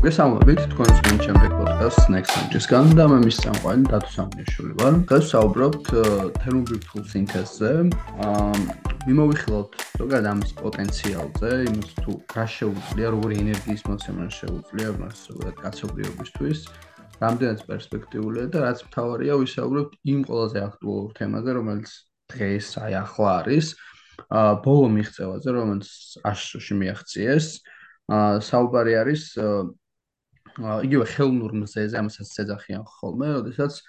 მოგესალმებით თქვენს მომჩემდე პოდკასტ Next Stage-სგან და მე მის სამყარო დათო სამიაშვილი ვარ. დღეს საუბრობთ თერმობირთულ სინთეზზე. აა მიმოვიხილოთ ზოგადად ამის პოტენციალზე, იმის თუ რა შეუძლია, როგორი ენერგიის მოცემა შეუძლია მას ზოგადად კაცობრიობისთვის. რამდენად პერსპექტიულია და რაც მთავარია, ვისაუბრებთ იმ ყველაზე აქტუალურ თემაზე, რომელიც დღეს აი ახლა არის. აა ბოლო მიღწევაზე, რომელიც აშშში მიაღწიეს. აა საუბარი არის იგივე ხელნურ მზეზე, ამასაც ეძახიან ხოლმე, როდესაც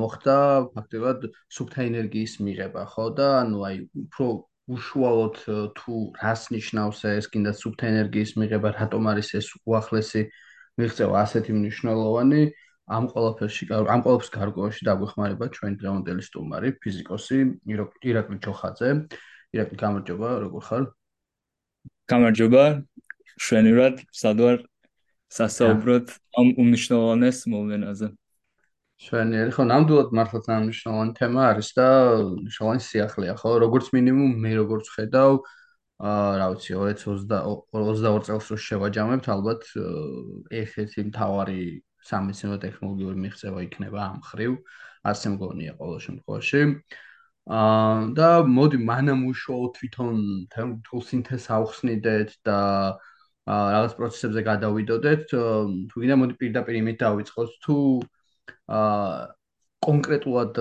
მოხდა ფაქტობრივად სუფთა ენერგიის მიღება, ხო და ანუ აი უფრო უშუალოდ э, თუ რას ნიშნავს ეს კიდე სუფთა ენერგიის მიღება, რატომ არის ეს უახლესი მიღწევა ასეთი მნიშვნელოვანი ამ ყველაფერში ამ ყველაფერს გარკვეულში დაგვეხმარება ჩვენი დღევანდელი სტუმარი ფიზიკოსი ირაკლი ჯოხაძე. ირაკლი გამარჯობა, როგორ ხარ? გამარჯობა. შვენურად, სად ვარ? სასაუბროთ ამ უნიშნულოვანეს მოვლენაზე. შვენიერი, ხო, ნამდვილად მართლაც ამ უნიშნულოვანი თემა არის და მნიშვნელოვანი სიახლეა, ხო? როგორც მინიმუმ მე როგორც ხედავ, აა, რა ვიცი, 2022 წელს რო შევაჯამებთ, ალბათ ერთ-ერთი მთავარი სამეცნიერო ტექნოლოგიური მიღწევა იქნება ამ ხრივ, ასე მგონია ყოველ შემთხვევაში. აა და მოდი მანამ უშუალოდ თვითონ თულ სინთეზს ავხსნიდეთ და რაღაც პროცესებზე გადავიდოდეთ. თუ გინდა მოდი პირდაპირ იმით დავიწყოთ თუ აა კონკრეტულად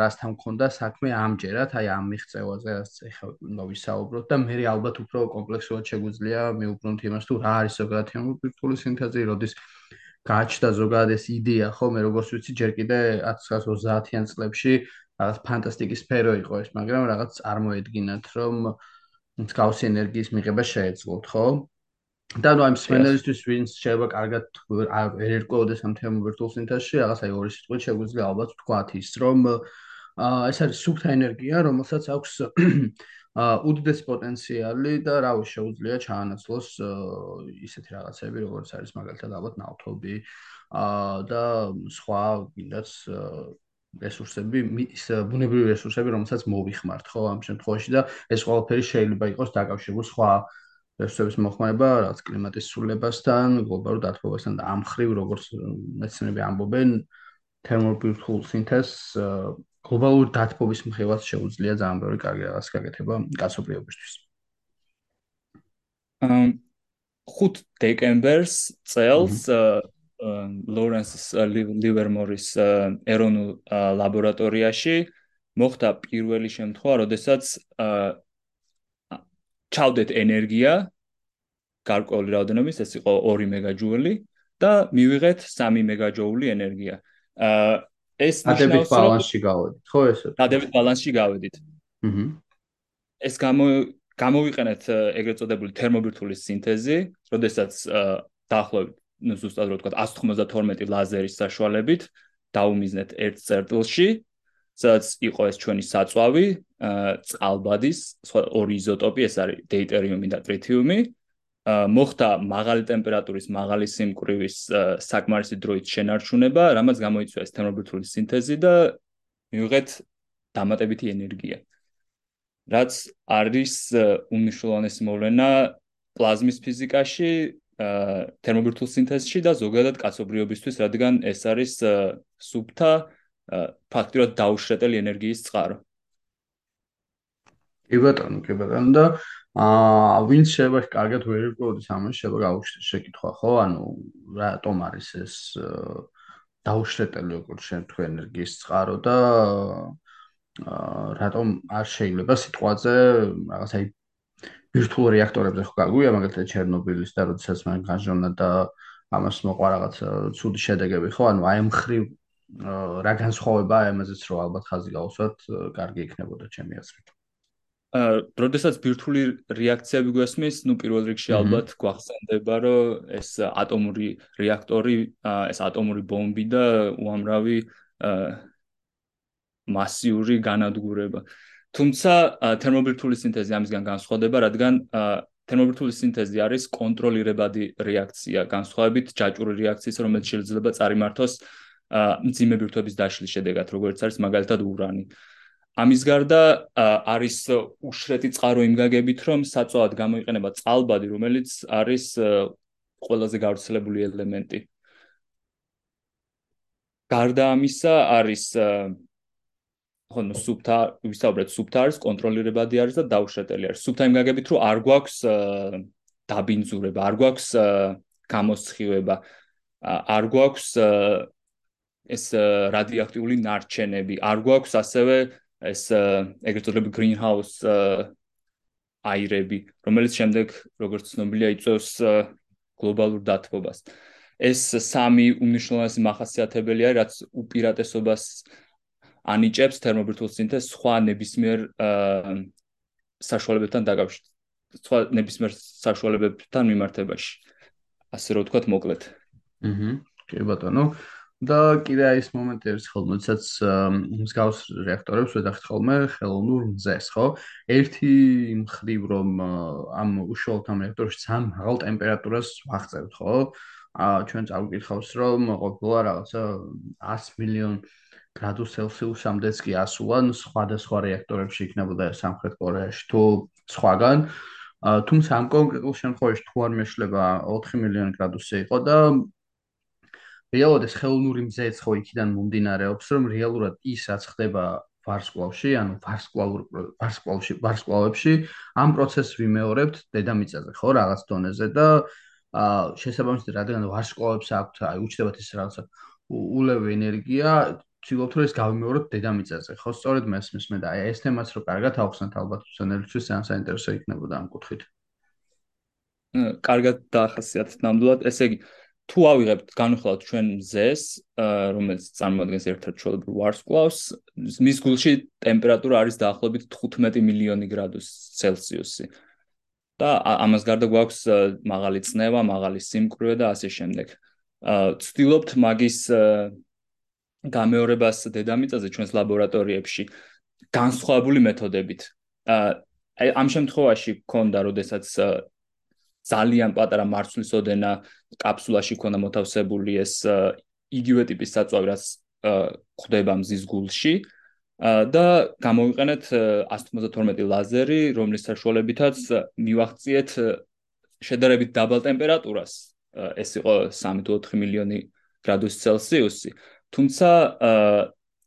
რასთან მქონდა საქმე ამჯერად, აი ამ მიღწევაზე, რაც ეხლა უნდა ვისაუბროთ და მე ალბათ უფრო კომპლექსურად შეგვიძლია მეუბრუნოთ იმას თუ რა არის ზოგადად თერმობირთული სინთეზი, როდის გაჩნდა ზოგადად ეს იდეა, ხო, მე როგორც ვიცი, ჯერ კიდე 1930-იან წლებში რაღაც ფანტასტიკის სფერო იყო ეს, მაგრამ რაღაც წარმოედგინათ, რომ მსგავსი ენერგიის მიღება შეეძლოთ, ხო? და ნუ ამ სპენელისთვის ვინც შეიძლება კარგად ერკვეოდეს ამ თერმობირთულ სინთეზში, რაღაც აი ორი სიტყვით შეგვიძლია ალბათ ვთქვათ ის, რომ აა ეს არის სუფთა ენერგია, რომელსაც აქვს აა უდიდეს პოტენციალი და რა შეუძლია ჩაანაცვლოს ისეთი რაღაცები, როგორც არის მაგალითად ალბათ ნავთობი აა და სხვა კიდაც რესურსები, ის ბუნებრივი რესურსები, რომელსაც მოვიხმართ, ხო, ამ შემთხვევაში და ეს ყველაფერი შეიძლება იყოს დაკავშირებული სხვა რესურსების მოხმარება, რაც კლიმატის ცვლილებასთან, გლობალურ დათბობასთან და ამ ხრივ, როგორც მეცნიერები ამბობენ, თერმობირთულ სინთეზს გლობალური დათბობის მხრივაც შეუძლია ძალიან ბევრი კარგი რაღაც გაკეთება კაცობრიობისთვის. ამ 5 დეკემბერს წელს ლორენს ლივერმორის ეროვნულ ლაბორატორიაში მოხდა პირველი შემთხვევა, როდესაც ჩავდეთ ენერგია გარკვეული რაოდენობის, ეს იყო 2 მეგაჯოული და მივიღეთ 3 მეგაჯოული ენერგია. აა ეს ნიშნავს რომ ბალანსში გავედით, ხო ესე? დადებით ბალანსში გავედით. აჰა. ეს გამო გამოვიყენეთ ეგრეთ წოდებული თერმობირთული სინთეზი, როდესაც დაახლოებით, ну, ზუსტად რო ვთქვა, 192 ლაზერის საშუალებით დაუმიზნეთ ერთ წერტილში, სადაც იყო ეს ჩვენი საწვავი, წყალბადის სხვა ორი იზოტოპი, ეს არის დეიტერიუმი და ტრიტიუმი. მოხდა მაღალი ტემპერატურის, მაღალი სიმკვრივის საკმარისი დროით შენარჩუნება, რამაც გამოიწვია ეს თერმობირთული სინთეზი და მივიღეთ დამატებითი ენერგია. რაც არის უნიშნულოვანესი მოვლენა პლაზმის ფიზიკაში, თერმობირთულ სინთეზში და ზოგადად კაცობრიობისთვის, რადგან ეს არის სუფთა ფაქტიურად დაუშვებელი ენერგიის წყარო. კი ბატონო, კი ბატონო და აა ვინც შეიძლება კარგად ვერ ირკვეოდეს ამას, შეიძლება გაუჩნდეს შეკითხვა, ხო? ანუ რატომ არის ეს დაუშვებელი როგორც შეთქვა ენერგიის წყარო და აა რატომ არ შეიძლება სიტყვაზე რაღაც აი ვირტუალურ რეაქტორებზე ხო გაგვია მაგალითად ჩერნობილის და როდესაც მან განჟონა და ამას მოყვა რაღაც ცუდი შედეგები, ხო? ანუ აი მხრივ რა განსხვავებაა ამაზეც რომ ალბათ ხაზი გავუსვათ, კარგი იქნებოდა ჩემი აზრით. აა, როდესაც ბირთვული რეაქციები გვესმის, ну, პირველ რიგში ალბათ გვახსენდება, რომ ეს ატომური რეაქტორი, ეს ატომური ბომბი და უამრავი აა მასიური განადგურება. თუმცა თერმობირთული სინთეზი ამისგან განსხვავდება, რადგან თერმობირთული სინთეზი არის კონტროლირებადი რეაქცია, განსხვავებით ჯაჭვური რეაქციის, რომელიც შეიძლება წარიმართოს მძიმე ბირთვების დაშლის შედეგად, როგორც არის მაგალითად ურანი. ამის გარდა არის უშრეთი წყარო იმ გაგებით, რომ საწვავად გამოიყენება წყალბადი, რომელიც არის ყველაზე გავრცელებული ელემენტი. გარდა ამისა არის ხო ნუ სუბთა ვისაუბრეთ სუბთარის კონტროლირებადი არის და დაუშვებელი არის. სუბთა იმ გაგებით რომ არ გვაქვს დაბინძურება, არ გვაქვს გამოსხივება, არ გვაქვს ეს რადიოაქტიული ნარჩენები, არ გვაქვს ასევე ეს ეგრეთ წოდებული greenhouse აირები, რომელიც შემდეგ როგორც ცნობილია იწვევს გლობალურ დათბობას. ეს სამი უმნიშვნელოვანესი მახასიათებელი არის, რაც უპირატესობას ანიჭებს თერმობირთულ სინთეზს სხვა ნებისმიერ საშუალებებთან დაკავშირებით. სხვა ნებისმიერ საშუალებებთან მიმართებაში. ასე რომ ვთქვათ, მოკლედ. აჰა. კი ბატონო. და კიდე აი ეს მომენტი არის ხოლმე, როდესაც მსგავს რეაქტორებს ვედახთ ხოლმე ხელოვნურ მზეს, ხო? ერთი მხრივ რომ ამ უშუალოდ ამ რეაქტორში ძალიან მაღალ ტემპერატურას ვაღწევთ, ხო? აა ჩვენ წავიკითხავს რომ ყოფილა რაღაცა 100 მილიონ გრადუს ცელსიუსამდეც კი ასულან სხვადასხვა რეაქტორებში იქნებოდა სამხრეთ კორეაში თუ სხვაგან. თუმცა ამ კონკრეტულ შემთხვევაში თუ არ მეშლება 4 მილიონი გრადუსი იყო და რეალურად ეს ხელოვნური მზეც ხო იქიდან მომდინარეობს, რომ რეალურად ის რაც ხდება ვარსკვლავში, ანუ ვარსკვლავურ ვარსკვლავში, ვარსკვლავებში, ამ პროცესს ვიმეორებთ დედამიწაზე, ხო, რაღაც დონეზე და აა შესაბამისად, რადგან ვარსკვლავებს აქვთ, აი, უჩნდებათ ეს რაღაცა ულევი ენერგია, ცდილობთ რომ ეს გავიმეოროთ დედამიწაზე, ხო, სწორედ მესმის მე და აი ეს თემაც რო კარგად ავხსნათ ალბათ უცნელისთვის ძალიან საინტერესო იქნებოდა ამ კუთხით. კარგად დაახასიათეთ ნამდვილად, ესე იგი თუ ავიღებთ განვიხილავთ ჩვენ მზეს, რომელიც წარმოადგენს ერთ-ერთ ჩვეულებრივ ვარსკვლავს, მის გულში ტემპერატურა არის დაახლოებით 15 მილიონი გრადუს ცელსიუსი. და ამას გარდა გვაქვს მაღალი წნევა, მაღალი სიმკვრივე და ასე შემდეგ. ვცდილობთ მაგის გამეორებას დედამიწაზე ჩვენს ლაბორატორიებში განსხვავებული მეთოდებით. აა ამ შემთხვევაში გქონდა, როდესაც ძალიან პატარა მარცვლის ოდენა კაფსულაში ქონდა მოთავსებული ეს იგივე ტიპის საწვავი რაც ხდება მზის გულში. და გამოვიყენეთ 192 ლაზერი რომლის საშუალებითაც მივახციეთ შედარებით დაბალ ტემპერატურას. ეს იყო 3-4 მილიონი გრადუს ცელსიუსი. თუმცა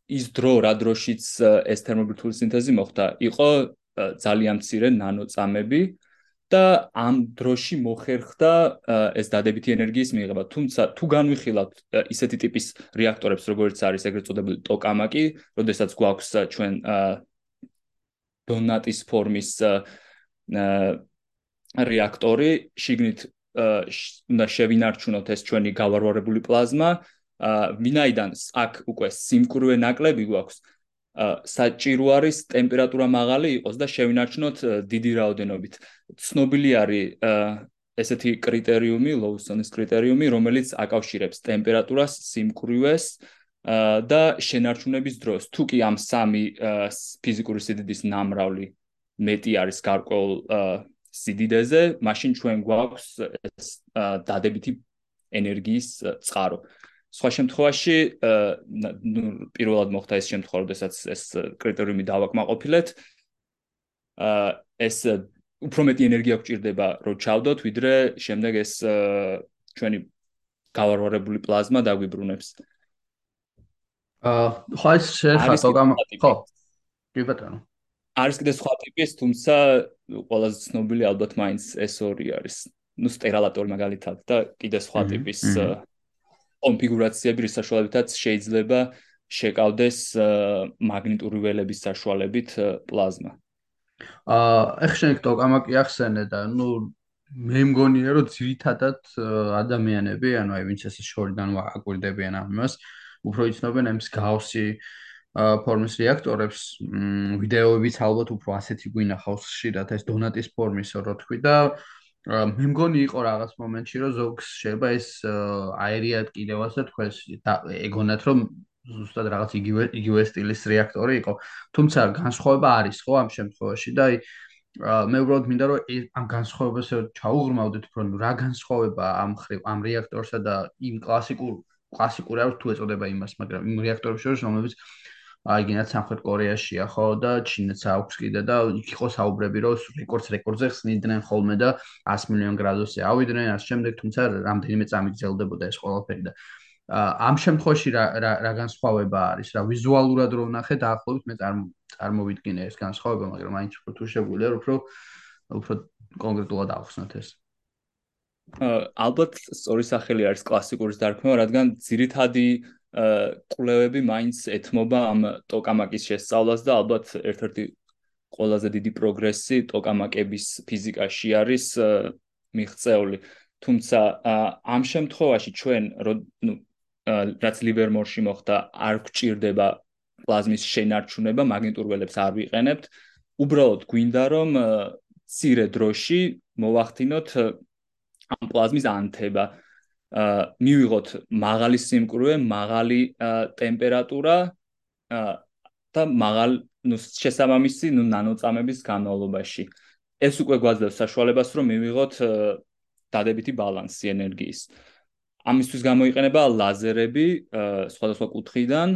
ის დრო რა დროშიც ეს თერმობირთული სინთეზი მოხდა იყო ძალიან მცირე ნანოწამები და ამ დროში მოხერხდა ეს დადებითი ენერგიის მიღება. თუმცა თუ განვიხილავთ ისეთი ტიპის რეაქტორებს, როგორც არის ეგრეთ წოდებული ტოკამაკი, როდესაც გვაქვს ჩვენ დონატის ფორმის რეაქტორი, შიგნით უნდა შევინარჩუნოთ ეს ჩვენი გავარვარებული პლაზმა, ვინაიდან აქ უკვე სიმკვრივე ნაკლები გვაქვს, საჭირო არის ტემპერატურა მაღალი იყოს და შევინარჩუნოთ დიდი რაოდენობით. ცნობილი არის ესეთი კრიტერიუმი, ლოუსონის კრიტერიუმი, რომელიც აკავშირებს ტემპერატურას, სიმკვრივეს და შენარჩუნების დროს. თუ კი ამ სამი ფიზიკური სიდიდის ნამრავლი მეტი არის გარკვეულ სიდიდეზე, მაშინ ჩვენ გვაქვს ეს დადებითი ენერგიის წყარო. სხვა შემთხვევაში ნუ პირველად მოხდა ეს შემთხვევა, როდესაც ეს კრიტერიუმი დავაკმაყოფილეთ. აა ეს უფრო მეტი ენერგია გვჭირდება რომ ჩავდოთ, ვიდრე შემდეგ ეს ჩვენი გავარვარებული პლაზმა დაგვიბრუნებს. აა ხო ეს შეიძლება გამ ხო. კი ბატონო. არის კიდე სხვა ტიპის, თუმცა ყველაზე ცნობილი ალბათ მაინც ეს ორი არის. ნუ სტერალატორი მაგალითად და კიდე სხვა ტიპის კონფიგურაციები, რის საშუალებითაც შეიძლება შეკავდეს მაგნიტური ველების საშუალებით პლაზმა. აა ეხლა შენ ტოკამაკი ახსენე და ნუ მე მგონია რომ ძირითადად ადამიანები, ანუ აი ვინც ეს შორიდან აკვირდებიან ამას, უფრო იცნობენ ამ მსგავსი ფორმის რეაქტორებს, ვიდეოებიც ალბათ უფრო ასეთი გვინახავს ხშირად ეს დონატის ფორმის რო თქვი და მე მგონი იყო რაღაც მომენტში რომ ზოგს შეიძლება ეს აერიად კიდევ ასე თქვეს ეგონათ რომ ზუსტად რაღაც იგივე იგივე სტილის რეაქტორი იყო. თუმცა განსხვავება არის ხო ამ შემთხვევაში და აი მე უბრალოდ მინდა რომ ამ განსხვავებას ჩაუღრმავდეთ უფრო რა განსხვავება ამ ხრივ ამ რეაქტორსა და იმ კლასიკურ კლასიკური არ თუ ეწოდება იმას მაგრამ იმ რეაქტორებს შორის რომლებიც აიგინათ სამხრეთ კორეაშია ხო და ჩინეთს აქვს კიდე და იქ იყო საუბრები რომ რეკორდს რეკორდზე ხსნიდნენ ხოლმე და 100 მილიონ გრადუსზე ავიდნენ ამ შემდეგ თუმცა რამდენიმე წამით გრძელდებოდა ეს ყველაფერი და ამ შემთხვევაში რა რა განსხვავება არის? რა ვიზუალურად რო ვნახე დაახლოებით მე წარმოვიდგინე ეს განსხვავება მაგრამ მაინც უფრო თუ შეგვიძლია უფრო უფრო კონკრეტულად ახსნათ ეს. ალბათ სწორი სახელი არის კლასიკური დარქმევა რადგან ძირითადი კვლევები მაინც ეთმობა ამ ტოკამაკის შესწავლას და ალბათ ერთ-ერთი ყველაზე დიდი პროგრესი ტოკამაკების ფიზიკაში არის მიღწეული. თუმცა ამ შემთხვევაში ჩვენ ნუ რაც ლივერმორში მოხდა, არ გვჭირდება პლაზმის შენარჩუნება, მაგნიტურ ველებს არ ვიყენებთ. უბრალოდ გვინდა რომ ცირე დროში მოვახდინოთ ამ პლაზმის ანთება. აა მივიღოთ მაღალი სიმკვრივე, მაღალი ტემპერატურა და მაღალ ნუ შესაბამისი ნუ ნანოწამების განმავლობაში. ეს უკვე გვაძლევს საშუალებას, რომ მივიღოთ დადებითი ბალანსი ენერგიის. ამისთვის გამოიყენება ლაზერები სხვადასხვა კუთხიდან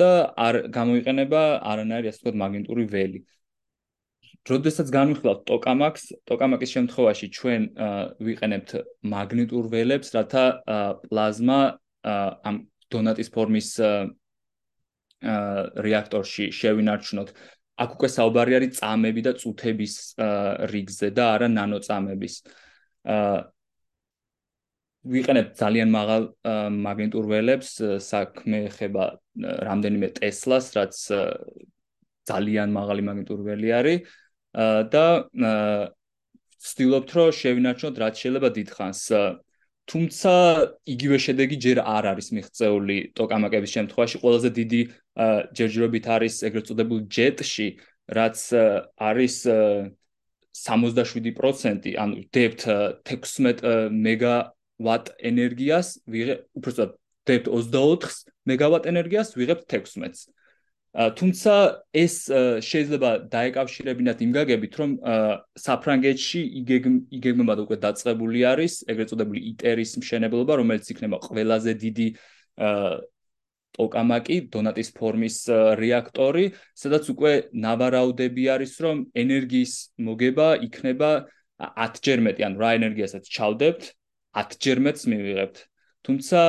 და არ გამოიყენება არანაირი ასე ვთქვათ მაგნიტური ველი. როდესაც განვიხილავთ ტოკამაკს, ტოკამაკის შემთხვევაში ჩვენ ვიყენებთ მაგნიტურ ველებს, რათა პლაზმა ამ დონატის ფორმის რეაქტორში შევინარჩუნოთ. აქ უკვე საუბარი არის წამები და წუთების რიგზე და არა ნანოწამების. ვიყენებთ ძალიან მაღალ მაგნიტურ ველებს, საქმე ეხება რამდენიმე ტესლას, რაც ძალიან მაღალი მაგნიტური ველი არის. და ვცდილობთ რომ შევინარჩუნოთ რაც შეიძლება დიდხანს. თუმცა იგივე შედეგი ჯერ არ არის მიღწეული ტოკამაკების შემთხვევაში. ყველაზე დიდი ჯერჯერობით არის ეგრეთ წოდებული ჯეტში რაც არის 67% ანუ დებთ 16 მეგავატ ენერგიას ვიღებ უბრალოდ დებთ 24 მეგავატ ენერგიას ვიღებთ 16-ს თუმცა ეს შეიძლება დაეკავშირებინათ იმ გაგებით, რომ საფრანგეთში იგეგმებად უკვე დაწყებული არის ეგრეთ წოდებული იტერის მშენებლობა, რომელიც იქნება ყველაზე დიდი ტოკამაკი, დონატის ფორმის რეაქტორი, სადაც უკვე ნავარაუდები არის, რომ ენერგიის მოგება იქნება 10ჯერ მეტი, ანუ რა ენერგიასაც ჩავდებთ, 10ჯერ მეტს მივიღებთ. თუმცა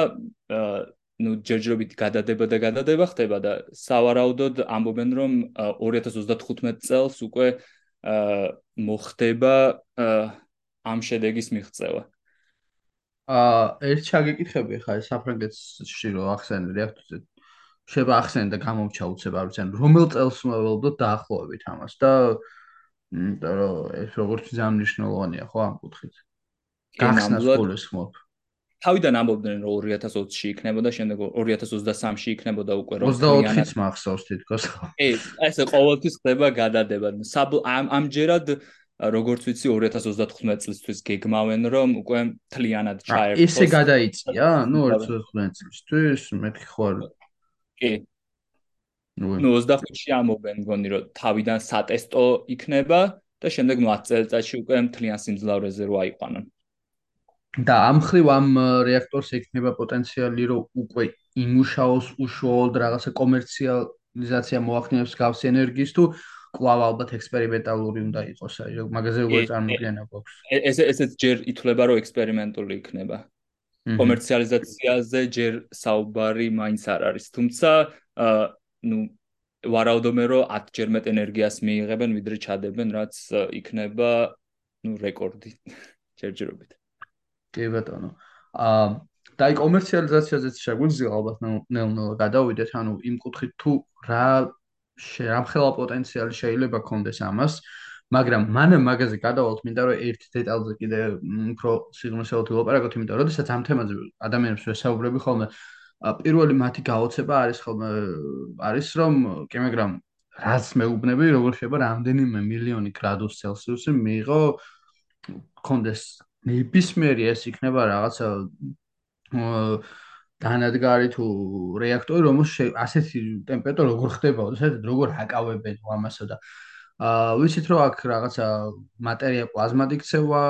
ну ჯერჯერობით გადადება და გადადება ხდება და სავარაუდოდ ამბობენ რომ 2035 წელს უკვე მოხდება ამ შედეგის მიღწევა. აა ერთ ჩაგეკითხები ხა საფრანგეთში რო ახსენე რეაქტორზე შეება ახსენე და გამომჩა უცებ არ ვიცი რომელ წელს მოველოდოთ დაახლოებით ამას და იმიტომ რომ ეს როგორც ძალიან მნიშვნელოვანია ხო ამ კუთხით. გახსნას გულისხმობ. თავიდან ამბობდნენ რომ 2020-ში იქნებოდა, შემდეგ 2023-ში იქნებოდა უკვე რომ 24-იც მახსოვს თითქოს. ეს ესე ყოველთვის ხდება გადადება. ამ ამჯერად როგორც ვიცი 2035 წლისთვის გეგმავენ რომ უკვე თლიანად ჩაერთოს. ესე გადაიწია? ნუ 2035 წლისთვის მეთქი ხო არ კი. ნუ 25-ში ამობენ მგონი რომ თავიდან სატესტო იქნება და შემდეგ ნუ 10 წელიწადში უკვე მთლიან სიმძლავრეზე რო აიყვანენ. და ამ ხრივ ამ რეაქტორს ექნება პოტენციალი რომ უკვე იმუშაოს უშუალოდ რაღაცა კომერციალიზაცია მოახდინებს გავს ენერგიის თუ კვლავ ალბათ ექსპერიმენტალური უნდა იყოს აი მაგაზე უკვე წარმოგვიდგენა გვაქვს. ეს ესეც ჯერ ითვლება რომ ექსპერიმენტული იქნება. კომერციალიზაციაზე ჯერ საუბარი მაინც არ არის. თუმცა ნუ ვარაუდობენ რომ 10 ჯერ მეტ ენერგიას მიიღებენ ვიდრე ჩადებენ რაც იქნება ნუ რეკორდი ჯერჯერობით კი ბატონო. აა და აი კომერციალიზაციაზეც შეგვიძლია ალბათ ნელ-ნელა გადავიდეთ, ანუ იმ კუთხით თუ რა რამხელა პოტენციალი შეიძლება კონდეს ამას, მაგრამ მანამ მაგაზე გადავალთ, მინდა რომ ერთ დეტალზე კიდე უფრო სიგნალსაოთ ვილაპარაკოთ, იმიტომ რომ შესაძ ამ თემაზე ადამიანებს ვესაუბრები ხოლმე. პირველი მათი გაოცება არის ხოლმე არის რომ კი მაგრამ რაც მეუბნები, როგორ შეიძლება რამდენიმე მილიონი გრადუს ცელსიუსი მიიღო კონდეს ნებისმიერი ეს იქნება რაღაცა დანადგარი თუ რეაქტორი, რომელშ ასეთი ტემპერატურა როგორ ხდება, საერთოდ როგორ აკავებენ ამასა და აა ვიცით რომ აქ რაღაცა მატერია პლაზმად იქცევა,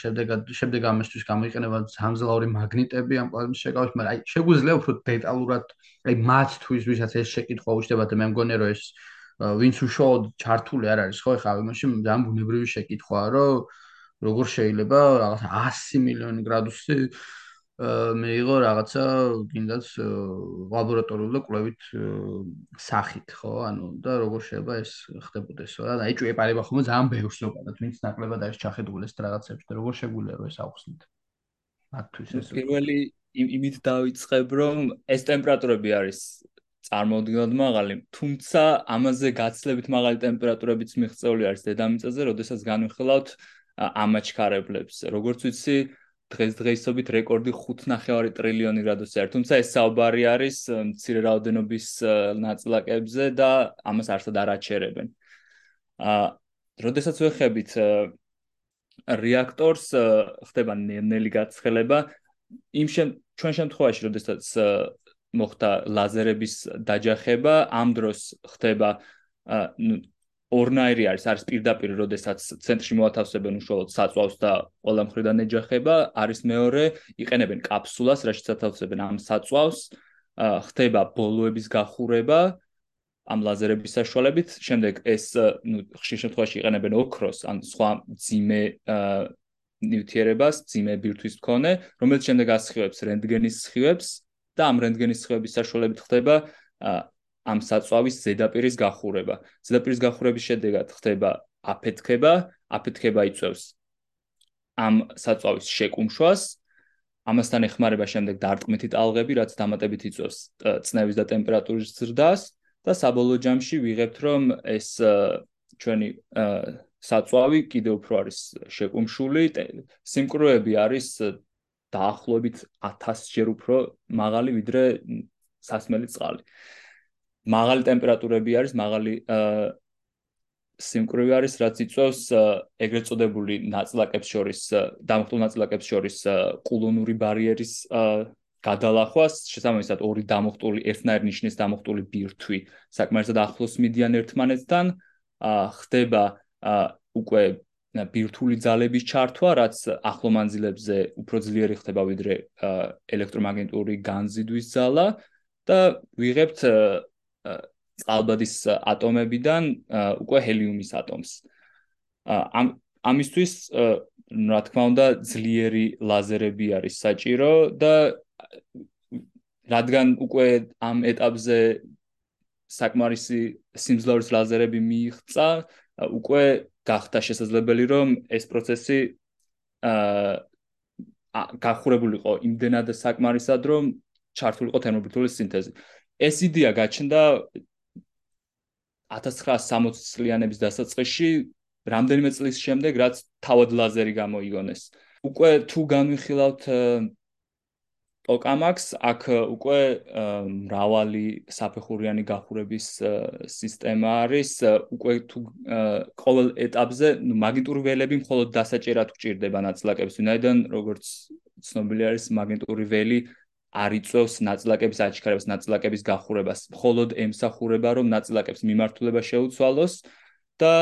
შემდეგ შემდეგ ამისთვის გამოიყენება სამძლავრი მაგნიტები ამ პლაზმის შეკავების, მაგრამ აი შეგვიძლია უფრო დეტალურად აი მათთვის ვისაც ეს შეკითხვა უჩნდება და მე მგონია რომ ეს ვინც უშუალოდ ჩართული არ არის ხო ეხლა ამაში ძალიან ბუნებრივი შეკითხვაა რომ როგორ შეიძლება რაღაცა 100 მილიონი გრადუსი მეიღო რაღაცა კიდაც ლაბორატორიული კვლევით სახით, ხო? ანუ და როგორ შეიძლება ეს ხდებოდეს, რა? და ეჭვი ეპარება ხოლმე ძალიან ბევრს ზოგადად, ვინც ნაკლებად არის ჩახედული ეს რაღაცებს და როგორ შეგვიძლია რომ ეს აუხსნით. მათთვის ეს პირველი იმით დავიწყებ, რომ ეს ტემპერატურები არის წარმოუდგენლად მაღალი, თუმცა ამაზე გაცლებით მაღალი ტემპერატურებიც მიღწეული არის დედამიწაზე, როდესაც განვიხილავთ ამაჩქარებლებს. როგორც ვიცი, დღესდღეობით რეკორდი 5.5 ტრილიონი გრადუსი არის. თუმცა ეს საუბარი არის მცირე რაოდენობის ნაწილაკებზე და ამას არსად არ აჩერებენ. აა, როდესაც ვეხებით რეაქტორს ხდება ნელი გაცხელება იმ ჩვენ შემთხვევაში, როდესაც მოხდა ლაზერების დაჯახება, ამ დროს ხდება ნუ ორნაირი არის არის პირდაპირ როდესაც ცენტრში მოათავსებენ უშუალოდ საწვავს და ყველა მხრიდან ეჯახება არის მეორე იყენებენ კაფსულას რაშიც ათავსებენ ამ საწვავს. ხდება ბოლოების გახურება ამ ლაზერების საშუალებით. შემდეგ ეს ნუ ხშირ შემთხვევაში იყენებენ ოქროს ან სხვა ძიმე ნიუტრიერებას ძიმე ბირთვის მქონე რომელიც შემდეგ ასხივებს რენტგენის სხივებს და ამ რენტგენის სხივების საშუალებით ხდება ამ საწვავის ზედაპირის გახურება. ზედაპირის გახურების შედეგად ხდება აფეთქება, აფეთქება იწევს ამ საწვავის შეკუმშვას. ამასთან ეხმარება შემდეგ დარტყმითი ტალღები, რაც დამატებით იწევს წნევის და ტემპერატურის ზრდას და საბოლოო ჯამში ვიღებთ, რომ ეს ჩვენი საწვავი კიდევ უფრო არის შეკუმშული, სიმკვრივეები არის დაახლოებით 1000 ჯერ უფრო მაღალი ვიდრე სასმელი წყალი. მაღალი ტემპერატურები არის, მაღალი სიმკვრივე არის, რაც იწვევს ეგრეთ წოდებული ნაწილაკებს შორის, დამხტულ ნაწილაკებს შორის კულონური ბარიერის გადალახვას, შესაბამისად ორი დამხტული ერთნაირ ნიშნის დამხტული ბირთვი საკმარისად ახლოს მიდიან ერთმანეთთან, ხდება უკვე ბირთული ძალების ჩართვა, რაც ახლო მანძილებზე უფრო ძლიერი ხდება ვიდრე ელექტრომაგნიტური განზიდვის ძალა და ვიღებთ წყალბადის ატომებიდან უკვე ჰელიუმის ატომს. ამ ამისთვის რა თქმა უნდა ძლიერი ლაზერები არის საჭირო და რადგან უკვე ამ ეტაპზე საკმარისი სიმძლავრის ლაზერები მიიღწა, უკვე გახდა შესაძლებელი რომ ეს პროცესი აა გახურებულიყო იმდენად საკმარისად რომ ჩართულიყო თერმობირთული სინთეზი. ეს იდეა გაჩნდა 1960 წლიანების დასაწყისში, რამდენიმე წლის შემდეგ, რაც თავად ლაზერი გამოიგონეს. უკვე თუ განვიხილავთ ტოკამაქს, აქ უკვე მრავალი საფეხურიანი გახურების სისტემა არის, უკვე თუ ყოველ ეტაპზე მაგნიტური ველები მხოლოდ დასაჭერად გჭირდება ნაწილაკებს, ვინაიდან როგორც ცნობილი არის მაგნიტური ველი არ იწევს ნაწილაკების აჩქარებას, ნაწილაკების გახურებას. მხოლოდ ემსახურება, რომ ნაწილაკების მიმართულება შეუცვალოს და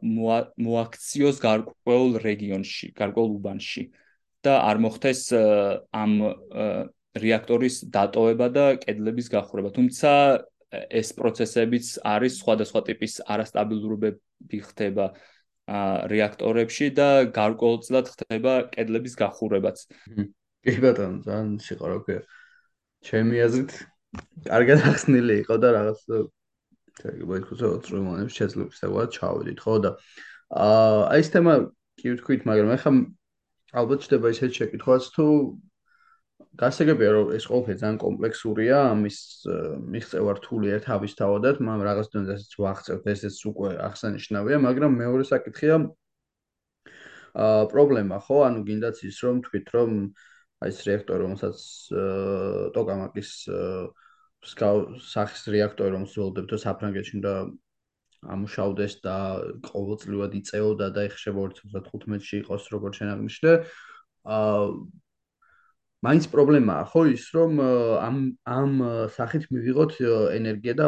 მოაქციოს გარკვეულ რეგიონში, გარკვეულ უბანში და არ მოხდეს ამ რეაქტორის დატოვება და კედლების გახურება. თუმცა ეს პროცესებიც არის სხვადასხვა ტიპის არასტაბილურობები ხდება რეაქტორებში და გარკვეულწილად ხდება კედლების გახურებაც. კი ბატონო, ძალიან გქონდა. ჩემი აზრით, კარგად ახსნილი იყო და რაღაც ეგ მოიქცა 20 მომენტში შეძლებს ეგවත් ჩავედით, ხო და აა აი ეს თემა კი ვთქვით, მაგრამ ახლა ალბათ შეიძლება ისეთ შეკითხვას თუ გასაგებია რომ ეს ყველაფერი ძალიან კომპლექსურია, ამის მიღწევა რთულია თავისთავადად, მაგრამ რაღაც დონეზეც ვახცევთ, ესეც უკვე ახსენიშნავია, მაგრამ მეორე საკითხია აა პრობლემა ხო, ანუ გინდაც ის რომ თქვით რომ აი ეს რეაქტორი, რომელსაც ტოკამაკის სახის რეაქტორი, რომელსაც ველოდებ და საფრანგეთში და ამუშავდეს და ყოველწლიურად იწეოდა და ეხშება 2015-ში იყოს როგორც შენაგნიშნე. აა მაინც პრობლემაა ხო ის, რომ ამ ამ სახით მივიღოთ ენერგია და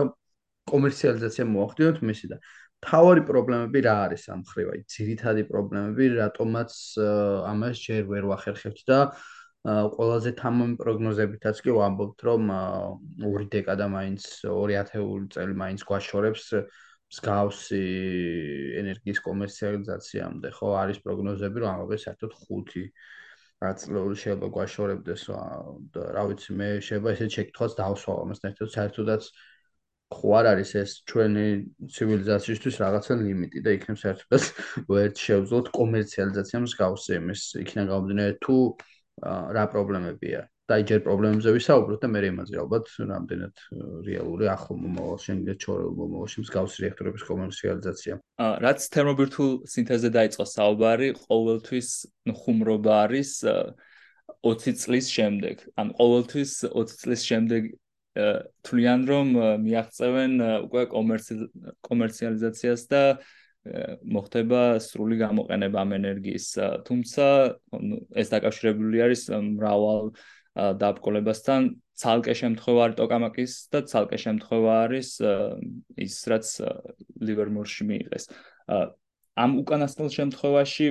კომერციალიზაცია მოახდინოთ მისი და თავარი პრობლემები რა არის ამ ხრივ? აი, ძირითადი პრობლემები, რატომაც ამას ჯერ ვერ ვახერხებთ და ყველაზე თამამი პროგნოზებითაც კი ვამბობთ, რომ ორი დეკადა მაინც 2000 წელი მაინც გვაშორებს მსგავსი ენერგიის კომერციალიზაციამდე, ხო, არის პროგნოზები, რომ ამავე საერთოდ 5 აწლეული შეიძლება გვაშორებდეს და რა ვიცი, მე შეიძლება ესე შეკითხვას დავსვა ამას ერთად საერთოდაც ხო არ არის ეს ჩვენი ცივილიზაციისთვის რაღაცა ლიმიტი და იქნებ საერთოდაც ვერ შევძლოთ კომერციალიზაციამ მსგავსი იმის იქნება გამომდინარე თუ რა პრობლემებია. და აი ჯერ პრობლემებზე ვისაუბროთ და მე იმაზე ალბათ რამდენად რეალური ახლო მომავალში, იმედ ჩორეულ მომავალში მსგავსი რეაქტორების კომერციალიზაცია. აა რაც თერმობირთულ სინთეზზე დაიწყო საუბარი, ყოველთვის ხუმრობა არის 20 წლის შემდეგ. ან ყოველთვის 20 წლის შემდეგ თვლიან რომ მიაღწევენ უკვე კომერციალიზაციას და მოხდება სრული გამოყენება ამ ენერგიის. თუმცა ეს დაკავშირებული არის მრავალ დაბრკოლებასთან, ცალკე შემთხვევა არის ტოკამაკის და ცალკე შემთხვევა არის ის რაც ლივერმორში მიიღეს. ამ უკანასკნელ შემთხვევაში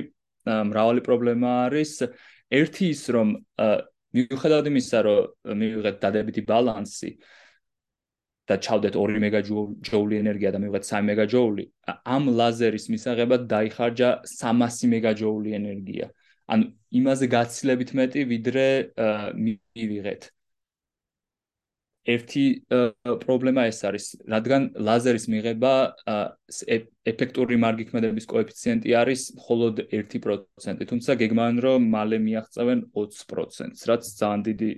მრავალი პრობლემა არის. ერთი ის რომ მიუხედავად იმისა, რომ მივიღეთ დადებითი ბალანსი და ჩავდეთ 2 მეგაჯოული ენერგია და მივიღეთ 3 მეგაჯოული, ამ ლაზერის მისაღებად დაიხარჯა 300 მეგაჯოული ენერგია. ანუ იმაზე გაცილებით მეტი, ვიდრე მივიღეთ. ერთი პრობლემა ეს არის, რადგან ლაზერის მიღება ეფექტური მარგიქმედების კოეფიციენტი არის მხოლოდ 1%, თუმცა გეგმავენ რომ მალე მიაღწევენ 20%-ს, რაც ძალიან დიდი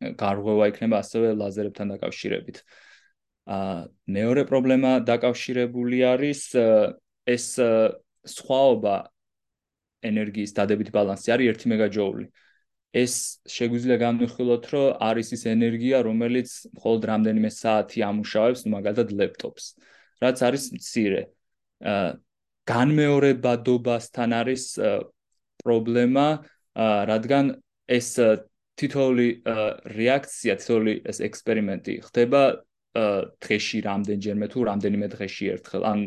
გარღვევა იქნება ასევე ლაზერებთან დაკავშირებით. აა მეორე პრობლემა დაკავშირებული არის ეს სხვაობა ენერგიის დადებითი ბალანსი არის 1 მეგაჯოული. ეს შეგვიძლია განვიხილოთ, რომ არის ის ენერგია, რომელიც მხოლოდ რამდენიმე საათი ამუშავებს, მაგალითად ლეპტოპს, რაც არის მცირე. აა განმეორებადობასთან არის პრობლემა, რადგან ეს თითოეული რეაქცია, თითოეული ეს ექსპერიმენტი ხდება დღეში რამდენჯერმე თუ რამდენიმე დღეში ერთხელ. ან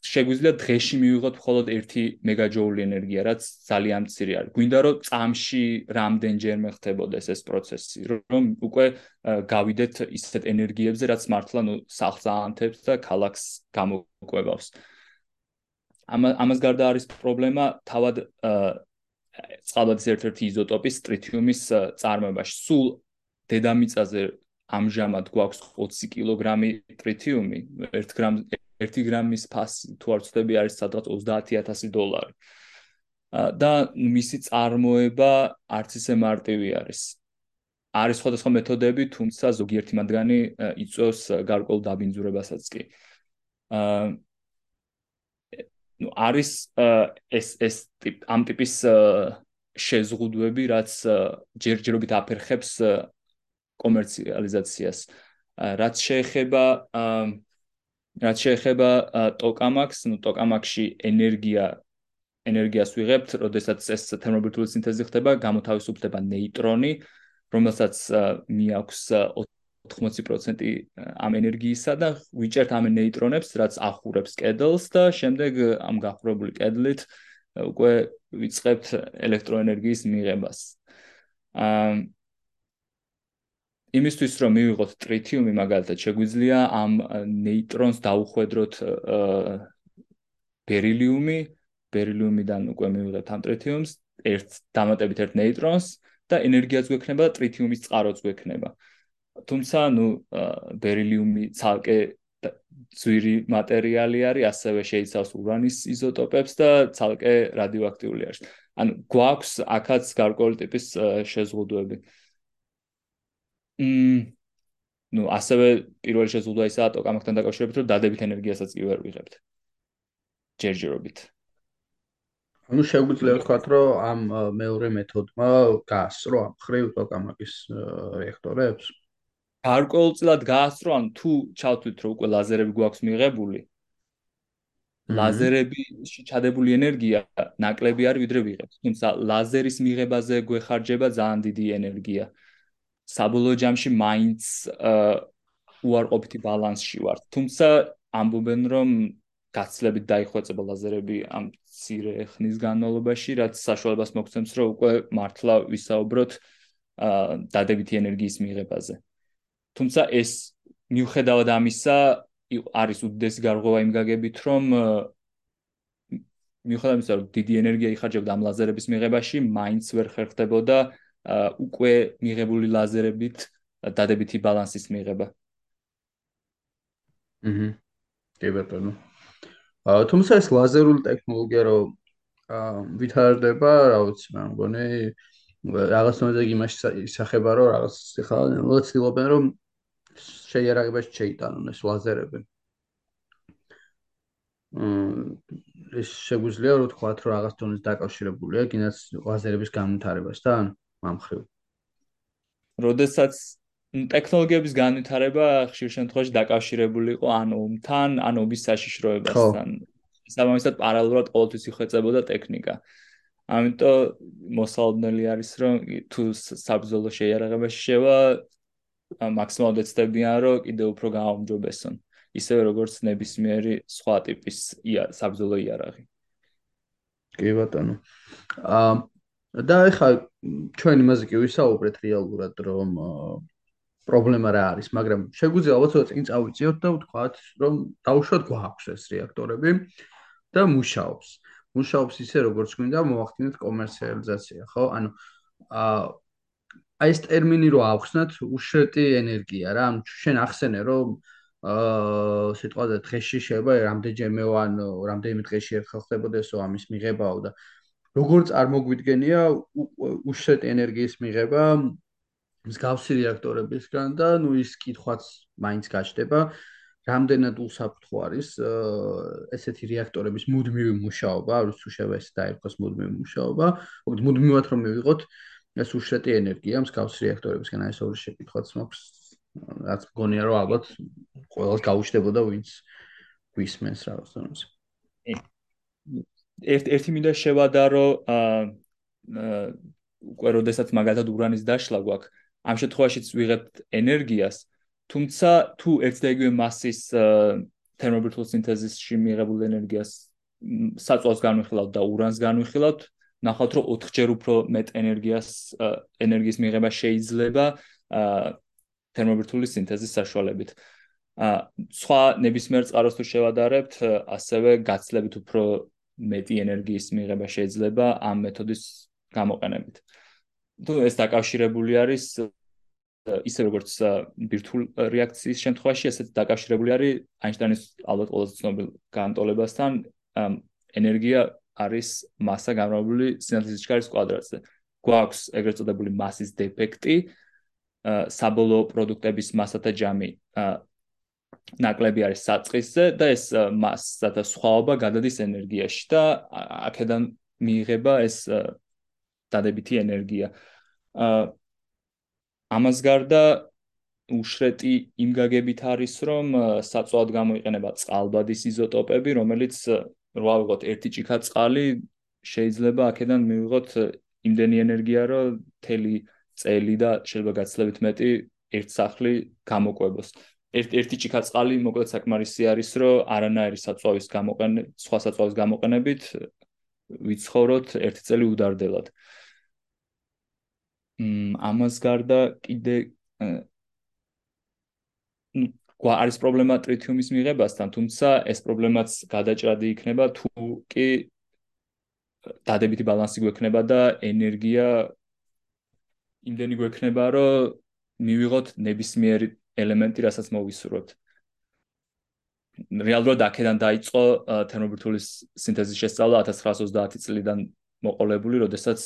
შეგვიძლია დღეში მივიღოთ მხოლოდ 1 მეგაჯოული ენერგია, რაც ძალიან მცირე არის. გვინდა რომ წამში რამდენჯერმე ხდებოდეს ეს პროცესი, რომ უკვე გავიდეთ ისეთ ენერგიებზე, რაც მართლა ნუ სახლს აანთებს და ქალაქს გამოკვებავს. ამ ამას გარდა არის პრობლემა თავად წყალბადის ერთ-ერთი იზოტოპის ტრიტიუმის წარმოებაში. სულ დედამიწაზე ამჟამად გვაქვს 20 კილოგრამი ტრიტიუმი, 1 გრამ 1 გრამის ფასი თუ არ ვცდები არის სადღაც 30000 დოლარი. და მისი წარმოება არც ისე მარტივი არის. არის სხვადასხვა მეთოდები, თუმცა ზოგიერთი მათგანი იწვევს გარკვეულ დაბინძურებასაც კი. აა ნუ არის ეს ეს ტიპ ამ ტიპის შეზღუდვები, რაც ჯერჯერობით აფერხებს კომერციალიზაციას. რაც შეეხება რაც შეეხება ტოკამაკს, ну ტოკამაკში ენერგია ენერგიას ვიღებთ, როდესაც ეს თერმობირთული სინთეზი ხდება, გამოთავისუფლდება ნეიტრონი, რომელსაც მიაქვს 80% ამ ენერგიისა და ვიჭერთ ამ ნეიტრონებს, რაც ახურებს კედელს და შემდეგ ამ გახურებული კედლით უკვე ვიწყებთ ელექტროენერგიის მიღებას. აა იმისთვის რომ მივიღოთ ტრიტიუმი მაგალითად შეგვიძლია ამ ნეიტრონს დაუხვედროთ ბერილიუმი. ბერილიუმიდან უკვე მივიღებთ ამ ტრიტიუმს ერთ დამატებით ერთ ნეიტრონს და ენერგიაც გვექნება და ტრიტიუმის წყაროც გვექნება თუმცა ნუ ბერილიუმი ცალკე ძვირი მატერიალი არის ასევე შეიცავს ურანის იზოტოპებს და ცალკე რადიოაქტიული არის ანუ გვაქვს აქაც გარკვეული ტიპის შეზღუდვები მ ну, ასევე პირველი შეზღუდვა ისაა ტოკამაკთან დაკავშირებით, რომ დადებით ენერგიასაც კი ვერ ვიღებთ. ჯერჯერობით. ну შეგვიძლია ვთქვათ რომ ამ მეორე მეთოდმა გაასწრო ამ ხრივ ტოკამაკის რეაქტორებს გარკვეულწილად გაასწრო ან თუ ჩავთვლით რომ უკვე ლაზერები გვაქვს მიღებული ლაზერები შეჩადებული ენერგია ნაკლები არის ვიდრე ვიღებთ თუმცა ლაზერის მიღებაზე გვეხარჯება ძალიან დიდი ენერგია საბოლოო ჯამში მაინც უარყოფითი ბალანსში ვართ. თუმცა ამბობენ რომ გაცლებით დაიხვეწება ლაზერები ამ ცირე ხნის განმავლობაში, რაც საშუალებას მოგცემს, რომ უკვე მართლა ვისაუბროთ დადებითი ენერგიის მიღებაზე. თუმცა ეს მიუხედავად ამისა არის უდიდესი გარღვევა იმ გაგებით, რომ მიუხედავად იმისა, რომ დიდი ენერგია იხარჯებოდა ამ ლაზერების მიღებაში, მაინც ვერ ხერხდებოდა უკვე მიღებული ლაზერებით დადებითი ბალანსის მიღება. აჰა. კი ბატონო. აა თუმცა ეს ლაზერული ტექნოლოგია რო აა ვითარდება, რა ვიცი, მე მგონი რაღაც მომენტში იმაში ისახება, რომ რაღაც ხა მოცდილობენ რომ შეიარაღებაში შეიტანონ ეს ლაზერები. მ ეს შეგვიძლია რომ თქვათ რომ რაღაც დონეს დაკავშირებულია კიდაც ლაზერების განვითარებასთან მომხრივ. როდესაც ტექნოლოგიების განვითარება ხშირ შემთხვევაში დაკავშირებული იყო ან ომთან, ან ომის საშიშროებასთან. სამომისად პარალელურად ყოველთვის იხვეწებოდა ტექნიკა. ამიტომ მოსალოდნელი არის რომ თუ საბრძოლო შეიარაღებაში შევა მაქსიმალურად ეცდებიან რომ კიდე უფრო გააუმჯობესონ ისევე როგორც ნებისმიერი სხვა ტიპის საბრძოლო იარაღი. კი ბატონო. აა და ეხლა ჩვენ იმაზე კი ვისაუბრეთ რეალურად რომ პრობლემა რა არის, მაგრამ შეგვიძლია ალბათ ცოტა წინ წავიწიოთ და ვთქვათ, რომ დაუშვათ გვაქვს ეს რეაქტორები და მუშაობს. მუშაობს ისე როგორც გვინდა მოახდინოთ კომერციალიზაცია, ხო? ანუ აა აი ეს ტერმინი რო ავხსნათ, უშრეტი ენერგია რა, ანუ შენ ახსენე რომ აა სიტყვაზე დღეში შეიძლება რამდენჯერმე ან რამდენიმე დღეში ერთხელ ხდებოდესო ამის მიღებაო და როგორ წარმოგვიდგენია უშრეტი ენერგიის მიღება მსგავსი რეაქტორებისგან და ნუ ის კითხვაც მაინც გაჩნდება. რამდენად უსაფრთხო არის ესეთი რეაქტორების მუდმივი მუშაობა, რუსულ შეიძლება ეს დაიხოს მუდმივი მუშაობა, მოკლედ მუდმივად რომ მივიღოთ ეს უშრეტი ენერგია მსგავს რეაქტორებისგან აი ეს ორი შეკითხვაც მაქვს, რაც მგონია რომ ალბათ ყველას გაუჩნდებოდა ვინც გვისმენს რაღაც დონეზე. ერთ ერთი მინდა შევადარო აა უკვე როდესაც მაგალითად ურანის დაშლა გვაქვს, ამ შემთხვევაშიც ვიღებთ ენერგიას, თუმცა თუ ერთ და იგივე მასის თერმობირთულ სინთეზისში მიღებულ ენერგიას საწვავს განვიხილავთ და ურანს განვიხილავთ, ნახავთ რომ 4ჯერ უფრო მეტ ენერგიას ენერგიის მიღება შეიძლება თერმობირთული სინთეზის საშუალებით. ა სხვა ნებისმიერ წყაროს თუ შევადარებთ, ასევე გაცლებით უფრო მეტი ენერგიის მიღება შეიძლება ამ მეთოდის გამოყენებით. თუ ეს დაკავშირებული არის ისე როგორც ბირთულ რეაქციის შემთხვევაში, ესეც დაკავშირებული არის აინშტაინის ალბათ ყველაზე ცნობილ განტოლებასთან, ენერგია არის მასა გამრავლებული სინათლის ჯგარის კვადრატზე. გვაქვს ეგრეთ წოდებული მასის დეფექტი, საბოლოო პროდუქტების მასათა ჯამი ნაკლები არის საწყისზე და ეს მასათა სხვაობა გადადის ენერგიაში და აქედან მიიღება ეს დადებითი ენერგია. ამას გარდა უშრეტი იმ გაგებით არის, რომ საწვავად გამოიყენება წყალბადის იზოტოპები, რომელიც რა ვიღოთ, ერთი ჭიქა წყალი შეიძლება აქედან მივიღოთ იმდენი ენერგია, რომ თელი წელი და შეიძლება გაცლებით მეტი ერთ სახლი გამოყვებოს. ერთ ერთი ჭიქა წყალი მოკლედ საკმარისი არის, რომ არანაირი საწვავის გამოყენებით, სხვა საწვავის გამოყენებით ვიცხოვროთ ერთი წელი უდარდელად. მ ამას გარდა კიდე არის პრობლემა ტრიტიუმის მიღებასთან, თუმცა ეს პრობლემაც გადაჭრადი იქნება თუ კი დადებითი ბალანსი გვექნება და ენერგია იმდენი გვექნება, რომ მივიღოთ ნებისმიერი ელემენტი, რასაც მოვისურვებთ. რეალურად აქედან დაიწყო თერმობირთულის სინთეზის შესწავლა 1930 წლიდან მოყოლებული, როდესაც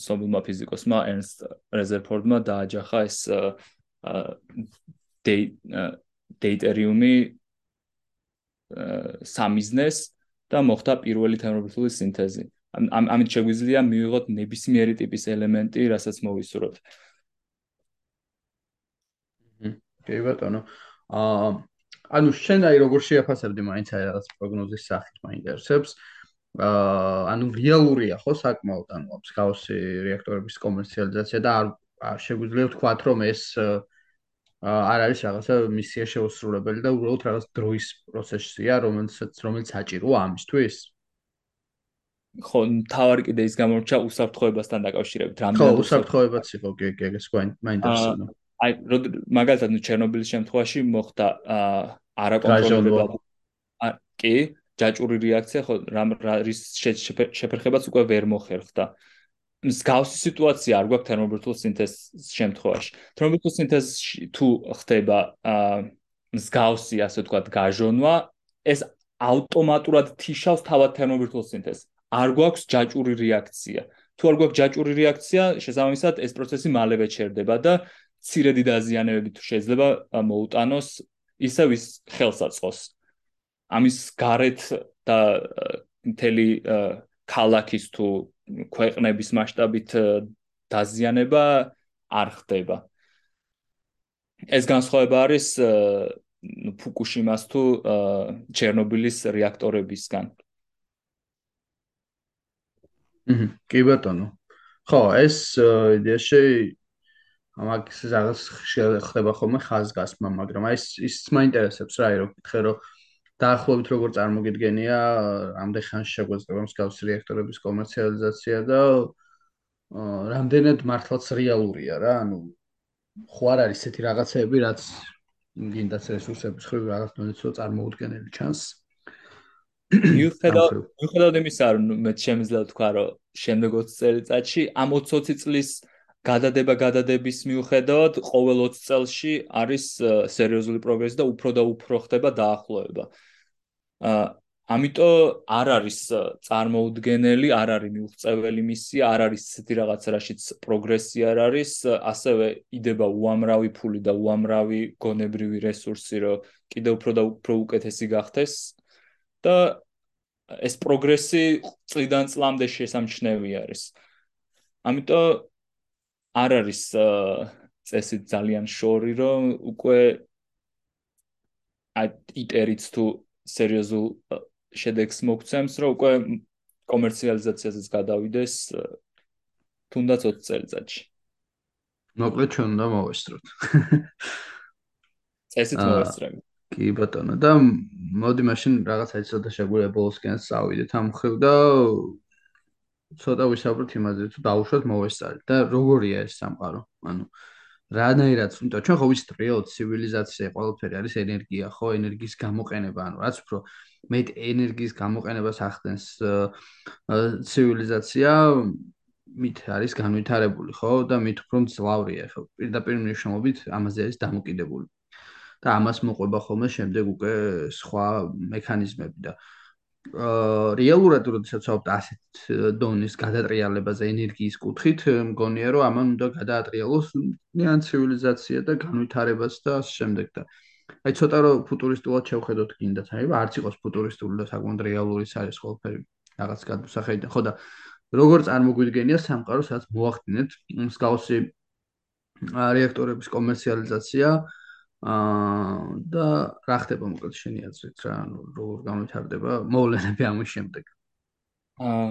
ცნობილმა ფიზიკოსმა ერნსტ რეზერფორდმა დააჯახა ეს დეიტერიუმი სამიზნეს და მოხდა პირველი თერმობირთული სინთეზი. ამ ამით შეგვიძლია მივიღოთ ნებისმიერი ტიპის ელემენტი, რასაც მოვისურვებთ. კი ბატონო. აა ანუ შენ აი როგორ შეაფასებდი მაინც აი რაღაც პროგნოზის სახით მაინტერესებს. აა ანუ რეალურია ხო საკმაოდ ანუ მსგავსი რეაქტორების კომერციალიზაცია და არ შეგვიძლია ვთქვათ რომ ეს არ არის რაღაცა მისია შეუსრულებელი და უბრალოდ რაღაც დროის პროცესია, რომელიც რომელიც საჭიროა ამისთვის. ხო, თავარი კიდე ის გამორჩა უსაფრთხოებასთან დაკავშირებით, რამდენად ხო, უსაფრთხოებაც იყო, კი, კი, ეს მაინტერესებდა. აი, მაგალითად, ნუ ჩერნობილის შემთხვევაში მოხდა არაკონტროლირებული კი, ჯაჭვური რეაქცია, ხო, რამ რის შეფერხებაც უკვე ვერ მოხერხდა. მსგავსი სიტუაცია არ გვაქვს თერმობირთულ სინთეზის შემთხვევაში. თერმობირთულ სინთეზში თუ ხდება აა მსგავსი, ასე ვთქვათ, გაჟონვა, ეს ავტომატურად თიშავს თავად თერმობირთულ სინთეზს. არ გვაქვს ჯაჭვური რეაქცია. თუ არ გვაქვს ჯაჭვური რეაქცია, შესაბამისად ეს პროცესი მალევე ჩერდება და ცირედი დაზიანებები თუ შეიძლება მოუტანოს ისევ ის ხელსაწყოს. ამის გარეთ და მთელი ქალაქის თუ ქვეყნების მასშტაბით დაზიანება არ ხდება. ეს განსხვავება არის ფუკუშიმას თუ ჩერნობილის რეაქტორებისგან. აჰა, კი ბატონო. ხო, ეს იდეაში ამას რაღაც ხდება ხოლმე ხაზგასმა, მაგრამ აი ეს ის მაინტერესებს რა, რომ გითხე რომ დაახლოებით როგორ წარმოგიდგენია ამდენ ხანში შეგვეძლება მსგავსი რეაქტორების კომერციალიზაცია და რამდენად მართლაც რეალურია რა ანუ ხო არ არის ესეთი რაღაცები რაც გინდაც რესურსების ხრივ რაღაც დონეცო წარმოუდგენელი ჩანს. მიუხედავად მიუხედავად იმისა რომ მე შემიძლია თქვა რომ შემდეგ 20 წელიწადში ამ 20 წლის გადადება გადადების მიუხედავად ყოველ 20 წელში არის სერიოზული პროგრესი და უფრო და უფრო ხდება დაახლოება. აა ამიტომ არ არის წარმოუდგენელი, არ არის მიუღწეველი მისია, არ არის ისეთი რაღაც რაშიც პროგრესი არ არის, ასევე იდება უამრავი ფული და უამრავი გონებრივი რესურსი, რომ კიდევ უფრო და უფრო უკეთესი გახდეს და ეს პროგრესი წლიდან წლამდე შესამჩნევი არის. ამიტომ არ არის წესი ძალიან შორი რომ უკვე აი იტერიც თუ სერიოზულ შედეგს მოგცემს რომ უკვე კომერციალიზაციაზეც გადავიდეს თუნდაც 20 წელიწადში მოკლედ ჩვენ უნდა მოვესწროთ. წესით მოვესწრები. კი ბატონო. და მოდი მაშინ რაღაცა ცოტა შეგვიძლია ბოლოსკენ წავიდეთ ამ ხრივ და ცოტა ვისაუბროთ იმაზე, თუ დაუშვათ მოვესწარეთ და როგორია ეს სამყარო. ანუ რანაირად, თუმცა ჩვენ ხო ვიცით რეალ ცივილიზაცია ყველაფერი არის ენერგია, ხო, ენერგიის გამოყენება, ანუ რაც უფრო მეტ ენერგიის გამოყენებას ახდენს ცივილიზაცია, მით არის განვითარებული, ხო, და მით უფრო მძლავრია, ხო. პირდაპირ მნიშვნელობით ამაზე არის დამოკიდებული. და ამას მოყვება ხოლმე შემდეგ უკვე სხვა მექანიზმები და რეალურად როდესაც ვთქვათ ასეთ დონის გადატრიალებაზე ენერგიის კუთხით მგონია რომ ამან უნდა გადაატრიალოს ნიან ცივილიზაცია და განვითარებას და ამ შემდეგ და აი ცოტა რომ ფუტურისტულად შევხედოთ კიდაც აი არც იყოს ფუტურისტული და საკმაოდ რეალური არის ყველაფერი რაღაც გადმოსახედიდან ხო და როგორ წარმოგვიდგენია სამყარო სადაც მოახდინეთ მსგავსი რეაქტორების კომერციალიზაცია აა და რა ხდება მოკლედ შენი აზრით რა ანუ როგორ განვითარდება მოვლენები ამის შემდეგ? აა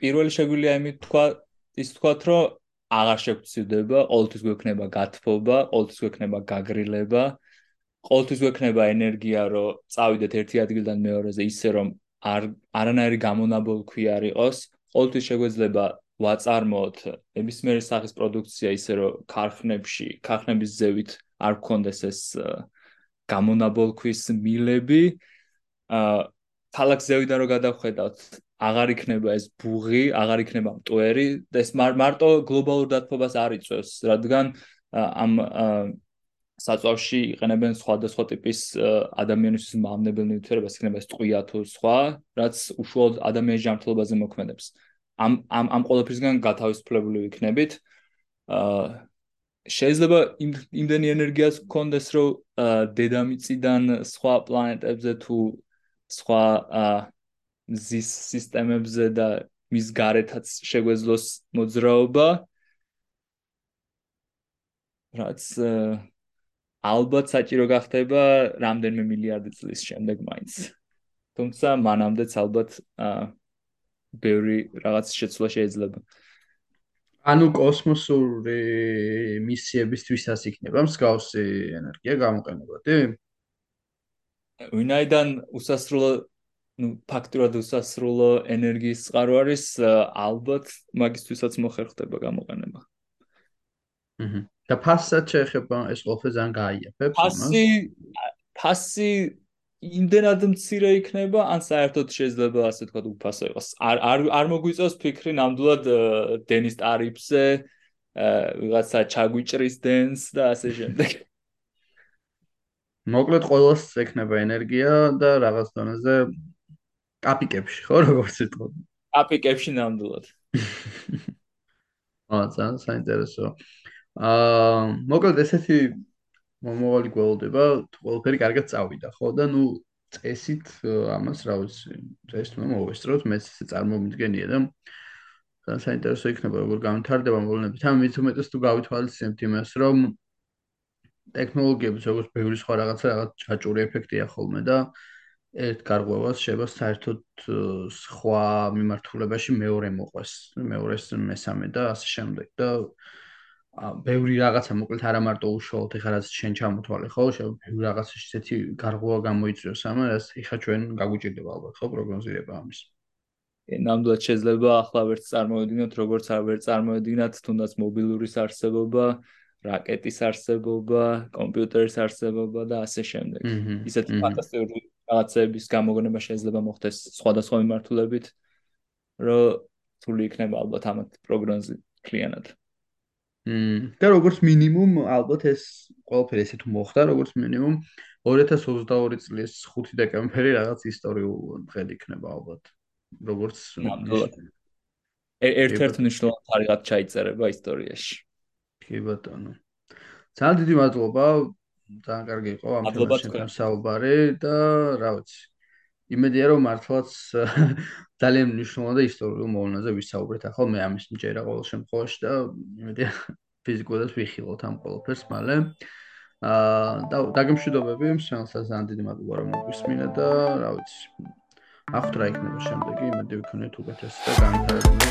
პირველი შეგვიძლია იმით თქვა ის თქვათ რომ აღარ შეგვწივდება ყოველთვის გვექნება გათბობა ყოველთვის გვექნება გაგრილება ყოველთვის გვექნება ენერგია რომ წავიდეთ ერთი ადგილიდან მეორეზე ისე რომ არ არანაირი გამონაბოლქვი არ იყოს. ყოველთვის შეგვეძლება ვაწარმოოთ ნებისმიერი სახის პროდუქცია ისე რომ ქარხნებში ქარხნების ზევით არ გქონდეს ეს გამონაბოლქვის მილები აა ქალაქ ზევიდან რო გადავხედავთ აღარ იქნება ეს ბუღი, აღარ იქნება მტვერი და ეს მარტო გლობალურ დათბობას არ იწევს, რადგან ამ საწავში იყენებენ სხვადასხვა ტიპის ადამიანის მავნებელ ნივთიერებას, იქნება ეს ტყვია თუ სხვა, რაც უშუალოდ ადამიანის ჯანმრთელობაზე მოქმედებს. ამ ამ ამ ყოველფრისგან გათავისუფლებული ვიქნებით. აა შეიძლება იმდენი ენერგიას გქონდეს, რომ დედამიწიდან სხვა პლანეტებზე თუ სხვა მზის სისტემებზე და მის გარეთაც შეგვეძლოს მოძრაობა. რაც ალბათ საჭირო გახდება რამდენიმე მილიარდი წლის შემდეგ მაინც. თუმცა მანამდეც ალბათ ბევრი რაღაც შეცვლა შეიძლება. ანუ კოსმოსური მისიებისთვისაც იქნება მსგავსი ენერგია გამოყენებადი? ვინაიდან უსასრულო ну ფაქტურად უსასრულო ენერგიის წყარო არის ალბათ მაგისთვისაც მოხერხდება გამოყენება. აჰა. და ფასად შეეხება ეს ყოველთვის ძალიან გაიაფებს ფასი ფასი იმდენად მცირე იქნება, ან საერთოდ შეიძლება ასე თქვა უფასო იყოს. არ არ არ მოგვიწევს ფიქრი ნამდვილად დენის ტარიფზე, ვიღაცა ჩაგვიჭრის დენს და ასე შემდეგ. მოკლედ ყოველს ექნება ენერგია და რაღაც დონეზე კაპიკებში, ხო, როგორც იტყოდ. კაპიკებში ნამდვილად. აა, ძალიან საინტერესო. აა, მოკლედ ესეთი მომავალი გველდება, ყველაფერი კარგად წავიდა, ხო და ნუ წესით ამას რა ვიცი, წესით უნდა მოვესწროთ, მეც ესე წარმომიდგენია და ძალიან საინტერესო იქნება როგორ გამთარდება მოვლენები. თან მით უმეტეს თუ გავითვალისწინებთ იმას, რომ ტექნოლოგიების როგორც ბევრი სხვა რაღაცა რაღაც ჩაჭური ეფექტია ხოლმე და ერთ გარღვევას შეიძლება საერთოდ სხვა მიმართულებაში მეორე მოყვეს, მეორეს მესამე და ასე შემდეგ და ბევრი რაღაცა მოკლედ არა მარტო უშუალოდ ეხლა რაც შენ ჩამოთვალე ხო? შეიძლება ბევრი რაღაცა ისეთი გარღვევა გამოიწვიოს ამას ეხლა ჩვენ გაგვიჭირდება ალბათ ხო? პროგნოზირება ამის. ნამდვილად შეიძლება ახლა ვერც წარმოედგინოთ როგორც არ ვერ წარმოედგინათ თუნდაც მობილურის არსებობა რაკეტის არსებობა კომპიუტერის არსებობა და ასე შემდეგ. ისეთი ფანტასტიკური რაღაცების გამოგონება შეიძლება მოხდეს სხვადასხვა მიმართულებით რომ თული იქნება ალბათ ამათ პროგნოზი კლიანად მმ და როგორც მინიმუმ ალბათ ეს ყველაფერი ესე თუ მოხდა როგორც მინიმუმ 2022 წლის 5 დეკემბერი რაღაც ისტორიულ დღედ იქნება ალბათ. როგორც ერთ-ერთ მნიშვნელოვან თარიღად ჩაიწერება ისტორიაში. კი ბატონო. ძალიან დიდი მადლობა. ძალიან კარგი იყო ამ თემასთან საუბარი და რა ვიცი იმედია რომ მართლაც ძალიან მნიშვნელოვანი და ისტორიული მოვლენაზე ვისაუბრეთ. ახლა მე ამის მჯერა ყოველ შემთხვევაში და იმედია ფიზიკურად ვიხილოთ ამ ყველაფერს მალე. აა და დაგემშვიდობები მსმენელსაც ძალიან დიდი მადლობა რომ მოგვისმინა და რა ვიცი ახვდრა იქნება შემდეგი იმედი ვიქნებით უკეთესი და განვითარებული